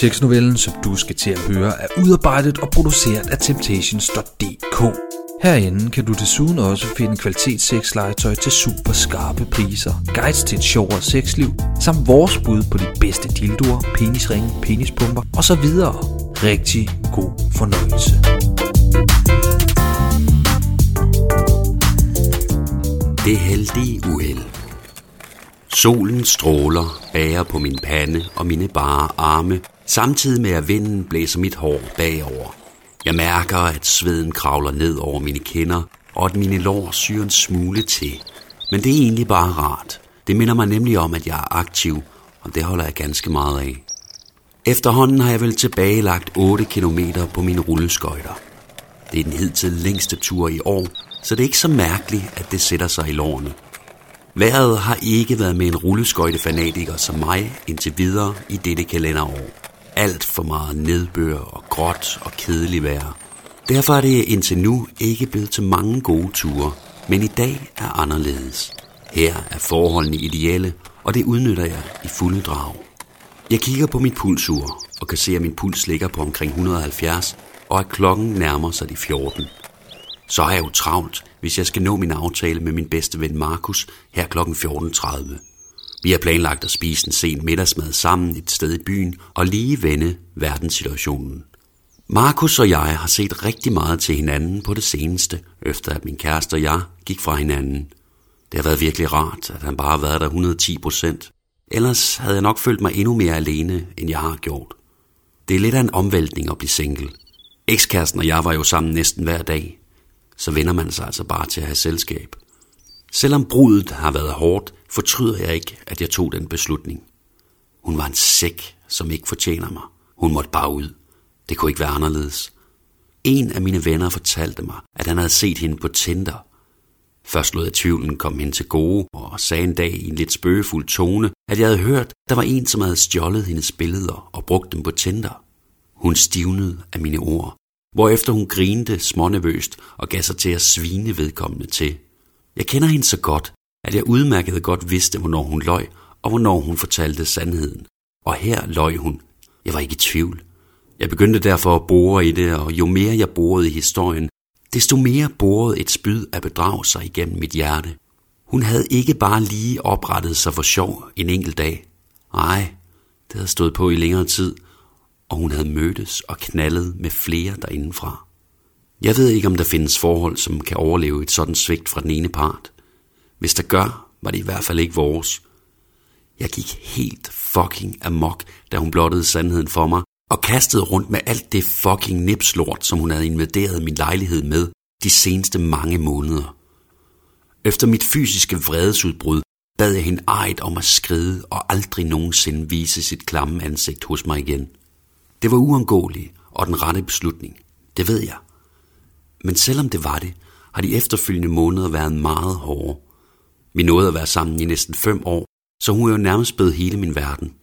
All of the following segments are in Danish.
Sexnovellen, som du skal til at høre, er udarbejdet og produceret af Temptations.dk. Herinde kan du desuden også finde kvalitetssexlegetøj til super skarpe priser, guides til et sjovere sexliv, samt vores bud på de bedste dildoer, penisringe, penispumper osv. Rigtig god fornøjelse. Det heldige uheld. Solen stråler, bager på min pande og mine bare arme, samtidig med at vinden blæser mit hår bagover. Jeg mærker, at sveden kravler ned over mine kinder, og at mine lår syr en smule til. Men det er egentlig bare rart. Det minder mig nemlig om, at jeg er aktiv, og det holder jeg ganske meget af. Efterhånden har jeg vel tilbagelagt 8 km på mine rulleskøjter. Det er den hidtil længste tur i år, så det er ikke så mærkeligt, at det sætter sig i lårene. Været har ikke været med en rulleskøjtefanatiker som mig indtil videre i dette kalenderår. Alt for meget nedbør og gråt og kedelig vejr. Derfor er det indtil nu ikke blevet til mange gode ture, men i dag er anderledes. Her er forholdene ideelle, og det udnytter jeg i fulde drag. Jeg kigger på mit pulsur og kan se, at min puls ligger på omkring 170, og at klokken nærmer sig de 14. Så har jeg jo travlt, hvis jeg skal nå min aftale med min bedste ven Markus her kl. 14.30. Vi har planlagt at spise en sen middagsmad sammen et sted i byen og lige vende verdenssituationen. Markus og jeg har set rigtig meget til hinanden på det seneste, efter at min kæreste og jeg gik fra hinanden. Det har været virkelig rart, at han bare har været der 110 procent. Ellers havde jeg nok følt mig endnu mere alene, end jeg har gjort. Det er lidt af en omvæltning at blive single. Ekskæresten og jeg var jo sammen næsten hver dag. Så vender man sig altså bare til at have selskab. Selvom brudet har været hårdt, fortryder jeg ikke, at jeg tog den beslutning. Hun var en sæk, som ikke fortjener mig. Hun måtte bare ud. Det kunne ikke være anderledes. En af mine venner fortalte mig, at han havde set hende på Tinder. Først lod jeg tvivlen komme hende til gode, og sagde en dag i en lidt spøgefuld tone, at jeg havde hørt, der var en, som havde stjålet hendes billeder og brugt dem på Tinder. Hun stivnede af mine ord, hvorefter hun grinte smånervøst og gav sig til at svine vedkommende til. Jeg kender hende så godt, at jeg udmærket godt vidste, hvornår hun løj, og hvornår hun fortalte sandheden. Og her løj hun. Jeg var ikke i tvivl. Jeg begyndte derfor at bore i det, og jo mere jeg borede i historien, desto mere borede et spyd af bedrag sig igennem mit hjerte. Hun havde ikke bare lige oprettet sig for sjov en enkelt dag. Nej, det havde stået på i længere tid, og hun havde mødtes og knaldet med flere derindefra. Jeg ved ikke, om der findes forhold, som kan overleve et sådan svigt fra den ene part. Hvis der gør, var det i hvert fald ikke vores. Jeg gik helt fucking amok, da hun blottede sandheden for mig, og kastede rundt med alt det fucking nipslort, som hun havde invaderet min lejlighed med de seneste mange måneder. Efter mit fysiske vredesudbrud bad jeg hende ejet om at skride og aldrig nogensinde vise sit klamme ansigt hos mig igen. Det var uundgåeligt og den rette beslutning. Det ved jeg. Men selvom det var det, har de efterfølgende måneder været meget hårde. Vi nåede at være sammen i næsten fem år, så hun er jo nærmest blevet hele min verden.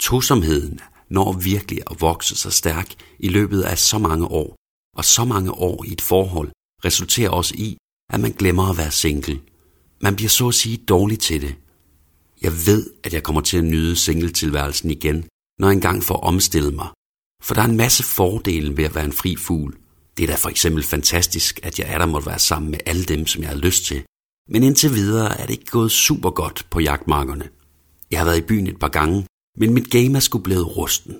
Tosomheden når virkelig at vokse sig stærk i løbet af så mange år, og så mange år i et forhold resulterer også i, at man glemmer at være single. Man bliver så at sige dårlig til det. Jeg ved, at jeg kommer til at nyde singletilværelsen igen, når jeg engang får omstillet mig. For der er en masse fordele ved at være en fri fugl. Det er da for eksempel fantastisk, at jeg er der måtte være sammen med alle dem, som jeg har lyst til. Men indtil videre er det ikke gået super godt på jagtmarkerne. Jeg har været i byen et par gange, men mit game er sgu blevet rusten.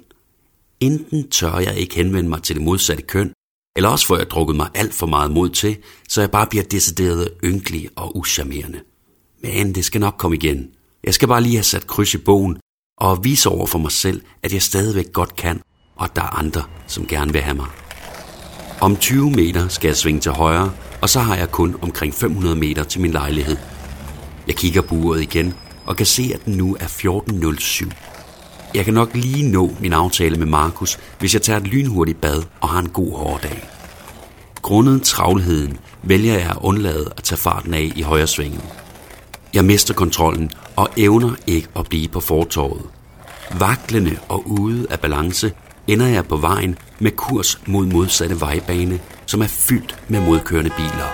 Enten tør jeg ikke henvende mig til det modsatte køn, eller også får jeg drukket mig alt for meget mod til, så jeg bare bliver decideret ynkelig og uschammerende. Men det skal nok komme igen. Jeg skal bare lige have sat kryds i bogen og vise over for mig selv, at jeg stadigvæk godt kan, og der er andre, som gerne vil have mig. Om 20 meter skal jeg svinge til højre, og så har jeg kun omkring 500 meter til min lejlighed. Jeg kigger på uret igen og kan se, at den nu er 14.07. Jeg kan nok lige nå min aftale med Markus, hvis jeg tager et lynhurtigt bad og har en god hårdag. Grundet travlheden vælger jeg at undlade at tage farten af i højresvingen. Jeg mister kontrollen og evner ikke at blive på fortorvet. Vaklende og ude af balance ender jeg på vejen med kurs mod modsatte vejbane, som er fyldt med modkørende biler.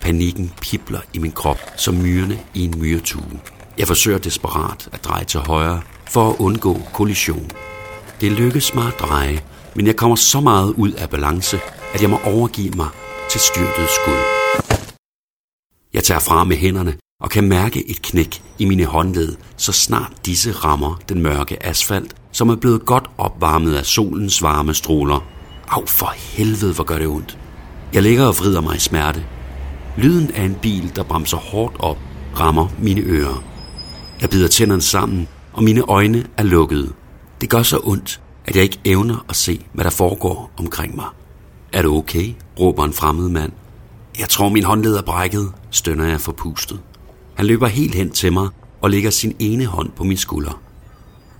Panikken pipler i min krop som myrene i en myretue. Jeg forsøger desperat at dreje til højre, for at undgå kollision. Det lykkes mig at dreje, men jeg kommer så meget ud af balance, at jeg må overgive mig til styrtet skud. Jeg tager fra med hænderne og kan mærke et knæk i mine håndled, så snart disse rammer den mørke asfalt, som er blevet godt opvarmet af solens varme stråler. Au for helvede, hvor gør det ondt. Jeg ligger og vrider mig i smerte. Lyden af en bil, der bremser hårdt op, rammer mine ører. Jeg bider tænderne sammen, og mine øjne er lukkede. Det gør så ondt, at jeg ikke evner at se, hvad der foregår omkring mig. Er du okay? råber en fremmed mand. Jeg tror, min håndled er brækket, stønner jeg forpustet. Han løber helt hen til mig og lægger sin ene hånd på min skulder.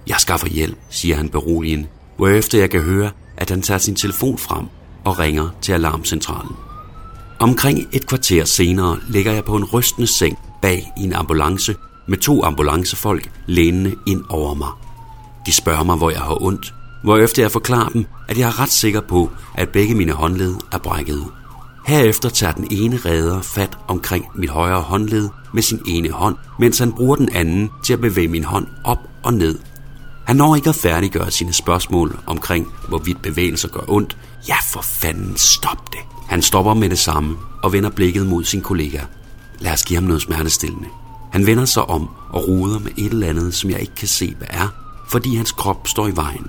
Jeg skaffer hjælp, siger han beroligende, hvorefter jeg kan høre, at han tager sin telefon frem og ringer til alarmcentralen. Omkring et kvarter senere ligger jeg på en rystende seng bag i en ambulance med to ambulancefolk lænende ind over mig. De spørger mig, hvor jeg har ondt, hvorefter jeg forklarer dem, at jeg er ret sikker på, at begge mine håndled er brækket. Herefter tager den ene redder fat omkring mit højre håndled med sin ene hånd, mens han bruger den anden til at bevæge min hånd op og ned. Han når ikke at færdiggøre sine spørgsmål omkring, hvorvidt bevægelser gør ondt. Ja, for fanden, stop det. Han stopper med det samme og vender blikket mod sin kollega. Lad os give ham noget smertestillende. Han vender sig om og ruder med et eller andet, som jeg ikke kan se, hvad er, fordi hans krop står i vejen.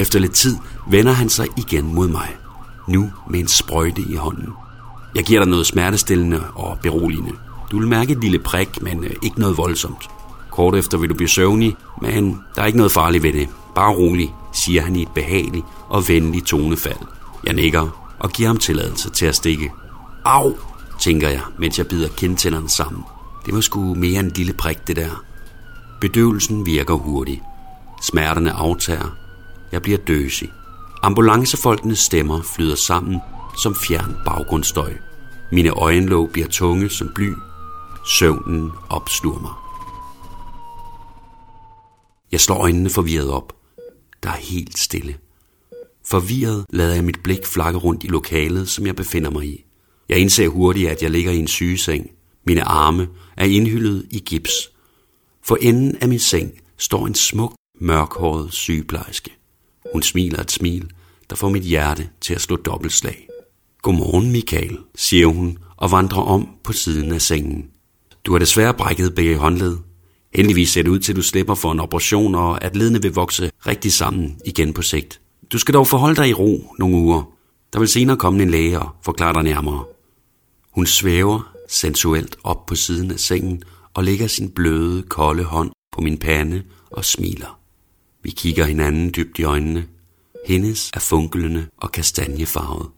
Efter lidt tid vender han sig igen mod mig. Nu med en sprøjte i hånden. Jeg giver dig noget smertestillende og beroligende. Du vil mærke et lille prik, men øh, ikke noget voldsomt. Kort efter vil du blive søvnig, men der er ikke noget farligt ved det. Bare rolig, siger han i et behageligt og venligt tonefald. Jeg nikker og giver ham tilladelse til at stikke. Au, tænker jeg, mens jeg bider kindtænderne sammen. Det var sgu mere en lille prik, det der. Bedøvelsen virker hurtigt. Smerterne aftager. Jeg bliver døsig. Ambulancefolkenes stemmer flyder sammen som fjern baggrundsstøj. Mine øjenlåg bliver tunge som bly. Søvnen opsluger mig. Jeg slår øjnene forvirret op. Der er helt stille. Forvirret lader jeg mit blik flakke rundt i lokalet, som jeg befinder mig i. Jeg indser hurtigt, at jeg ligger i en sygeseng. Mine arme er indhyllet i gips. For enden af min seng står en smuk, mørkhåret sygeplejerske. Hun smiler et smil, der får mit hjerte til at slå dobbeltslag. Godmorgen, Michael, siger hun og vandrer om på siden af sengen. Du har desværre brækket begge håndled. Heldigvis ser det ud til, at du slipper for en operation, og at ledene vil vokse rigtig sammen igen på sigt. Du skal dog forholde dig i ro nogle uger. Der vil senere komme en læge og forklare dig nærmere. Hun svæver sensuelt op på siden af sengen og lægger sin bløde, kolde hånd på min pande og smiler. Vi kigger hinanden dybt i øjnene. Hendes er funkelende og kastanjefarvet.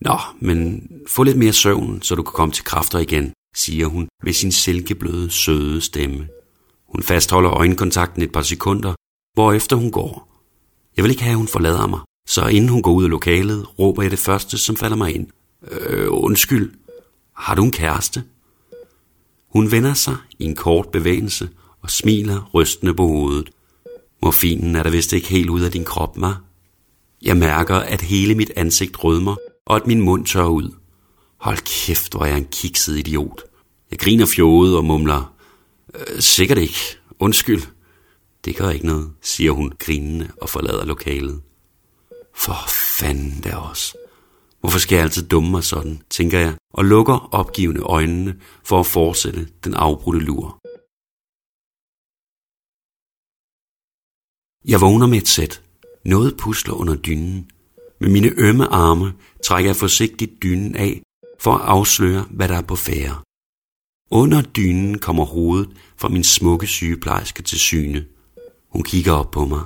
Nå, men få lidt mere søvn, så du kan komme til kræfter igen, siger hun med sin silkebløde, søde stemme. Hun fastholder øjenkontakten et par sekunder, hvorefter hun går. Jeg vil ikke have, at hun forlader mig, så inden hun går ud af lokalet, råber jeg det første, som falder mig ind. Øh, undskyld, har du en kæreste? Hun vender sig i en kort bevægelse og smiler rystende på hovedet. Morfinen er der vist ikke helt ud af din krop, ma? Jeg mærker, at hele mit ansigt rødmer, og at min mund tør ud. Hold kæft, hvor er jeg en kikset idiot. Jeg griner fjået og mumler. Øh, sikkert ikke. Undskyld. Det gør ikke noget, siger hun grinende og forlader lokalet. For fanden da også. Hvorfor skal jeg altid dumme mig sådan, tænker jeg, og lukker opgivende øjnene for at fortsætte den afbrudte lur. Jeg vågner med et sæt. Noget pusler under dynen. Med mine ømme arme trækker jeg forsigtigt dynen af for at afsløre, hvad der er på færre. Under dynen kommer hovedet fra min smukke sygeplejerske til syne. Hun kigger op på mig.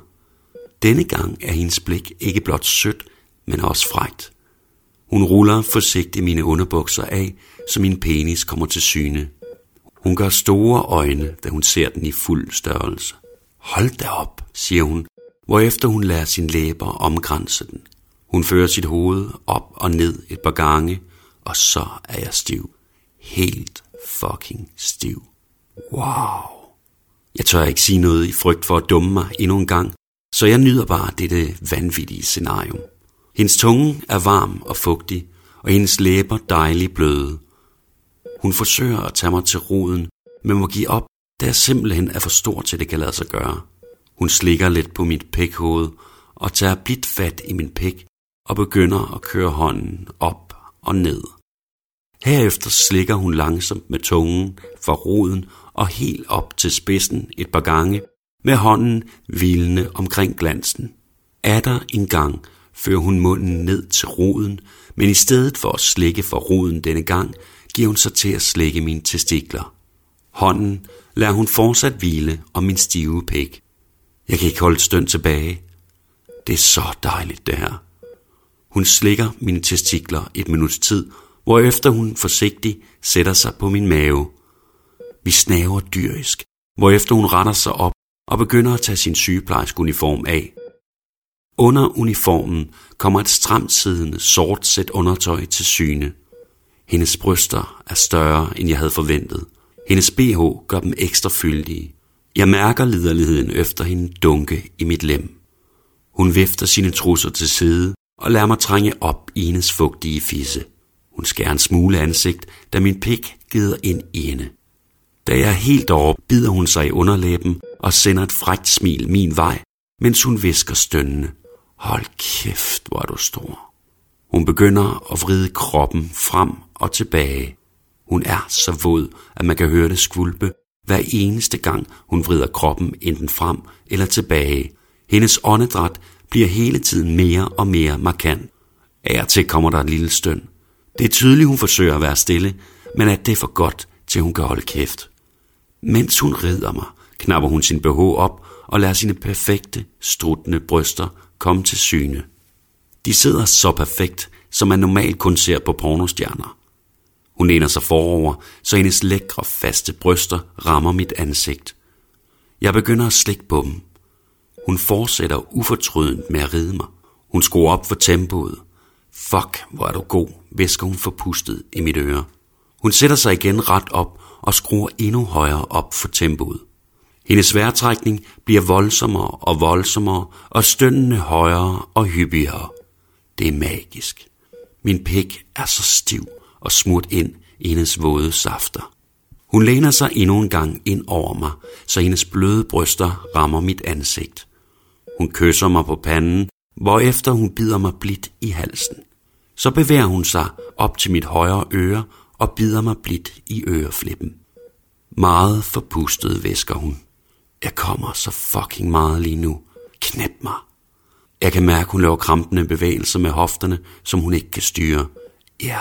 Denne gang er hendes blik ikke blot sødt, men også frægt. Hun ruller forsigtigt mine underbukser af, så min penis kommer til syne. Hun gør store øjne, da hun ser den i fuld størrelse. Hold da op, siger hun, hvorefter hun lader sin læber omgrænse den. Hun fører sit hoved op og ned et par gange, og så er jeg stiv. Helt fucking stiv. Wow. Jeg tør ikke sige noget i frygt for at dumme mig endnu en gang, så jeg nyder bare dette vanvittige scenarium. Hendes tunge er varm og fugtig, og hendes læber dejligt bløde. Hun forsøger at tage mig til roden, men må give op, da jeg simpelthen er for stor til, det kan lade sig gøre. Hun slikker lidt på mit pækhoved og tager blidt fat i min pæk og begynder at køre hånden op og ned. Herefter slikker hun langsomt med tungen fra roden og helt op til spidsen et par gange, med hånden hvilende omkring glansen. Er der en gang fører hun munden ned til roden, men i stedet for at slikke for roden denne gang, giver hun sig til at slikke mine testikler. Hånden lader hun fortsat hvile om min stive pæk. Jeg kan ikke holde støn tilbage. Det er så dejligt det her. Hun slikker mine testikler et minuts tid, hvorefter hun forsigtigt sætter sig på min mave. Vi snaver dyrisk, hvorefter hun retter sig op og begynder at tage sin sygeplejerskeuniform af. Under uniformen kommer et stramt siddende sort sæt undertøj til syne. Hendes bryster er større, end jeg havde forventet. Hendes BH gør dem ekstra fyldige. Jeg mærker liderligheden efter hende dunke i mit lem. Hun vifter sine trusser til side og lader mig trænge op i hendes fugtige fisse. Hun skærer en smule ansigt, da min pik gider ind i hende. Da jeg er helt over, bider hun sig i underlæben og sender et frækt smil min vej, mens hun visker stønnende. Hold kæft, hvor er du stor. Hun begynder at vride kroppen frem og tilbage. Hun er så våd, at man kan høre det skvulpe hver eneste gang, hun vrider kroppen enten frem eller tilbage. Hendes åndedræt bliver hele tiden mere og mere markant. Af og til kommer der et lille støn. Det er tydeligt, hun forsøger at være stille, men at det er for godt, til hun kan holde kæft. Mens hun rider mig, knapper hun sin BH op og lader sine perfekte, struttende bryster komme til syne. De sidder så perfekt, som man normalt kun ser på pornostjerner. Hun læner sig forover, så hendes lækre, faste bryster rammer mit ansigt. Jeg begynder at slikke på dem. Hun fortsætter ufortrødent med at ride mig. Hun skruer op for tempoet. Fuck, hvor er du god, væsker hun forpustet i mit øre. Hun sætter sig igen ret op og skruer endnu højere op for tempoet. Hendes vejrtrækning bliver voldsommere og voldsommere, og stønnene højere og hyppigere. Det er magisk. Min pik er så stiv og smurt ind i hendes våde safter. Hun læner sig endnu en gang ind over mig, så hendes bløde bryster rammer mit ansigt. Hun kysser mig på panden, hvorefter hun bider mig blidt i halsen. Så bevæger hun sig op til mit højre øre og bider mig blidt i øreflippen. Meget forpustet væsker hun. Jeg kommer så fucking meget lige nu. Knæp mig. Jeg kan mærke, hun laver krampende bevægelser med hofterne, som hun ikke kan styre. Ja,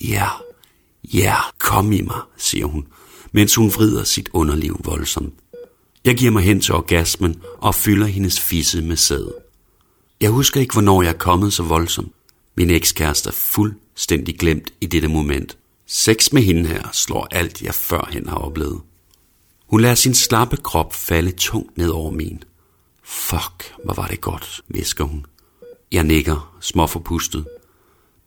ja, ja, kom i mig, siger hun, mens hun vrider sit underliv voldsomt. Jeg giver mig hen til orgasmen og fylder hendes fisse med sæd. Jeg husker ikke, hvornår jeg er kommet så voldsomt. Min ekskæreste er fuldstændig glemt i dette moment. Sex med hende her slår alt, jeg førhen har oplevet. Hun lader sin slappe krop falde tungt ned over min. Fuck, hvor var det godt, visker hun. Jeg nikker, småforpustet.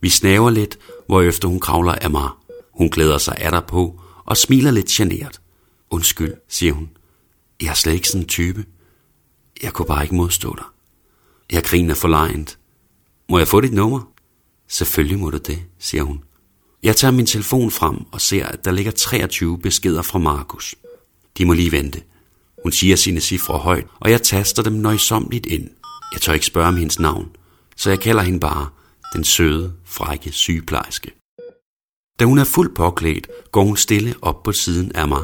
Vi snaver lidt, hvorefter hun kravler af mig. Hun glæder sig af på og smiler lidt generet. Undskyld, siger hun. Jeg er slet ikke sådan en type. Jeg kunne bare ikke modstå dig. Jeg griner forlegent. Må jeg få dit nummer? Selvfølgelig må du det, siger hun. Jeg tager min telefon frem og ser, at der ligger 23 beskeder fra Markus. De må lige vente. Hun siger sine cifre højt, og jeg taster dem nøjsomligt ind. Jeg tør ikke spørge om hendes navn, så jeg kalder hende bare den søde, frække sygeplejerske. Da hun er fuldt påklædt, går hun stille op på siden af mig.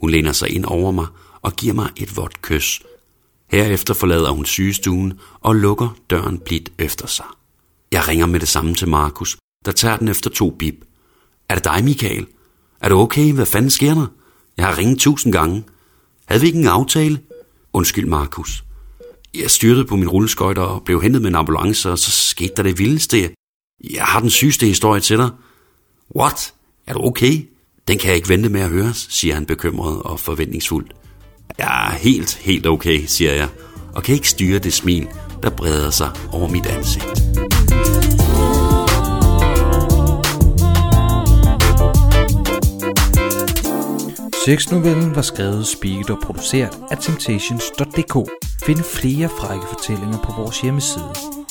Hun læner sig ind over mig og giver mig et vådt kys. Herefter forlader hun sygestuen og lukker døren blidt efter sig. Jeg ringer med det samme til Markus, der tager den efter to bip. Er det dig, Michael? Er du okay? Hvad fanden sker der? Jeg har ringet tusind gange. Havde vi ikke en aftale? Undskyld, Markus. Jeg styrtede på min rulleskøjter og blev hentet med en ambulance, og så skete der det vildeste. Jeg har den sygeste historie til dig. What? Er du okay? Den kan jeg ikke vente med at høre, siger han bekymret og forventningsfuldt. Jeg er helt, helt okay, siger jeg, og kan ikke styre det smil, der breder sig over mit ansigt. Sexnovellen var skrevet, spiket og produceret af Temptations.dk. Find flere frække fortællinger på vores hjemmeside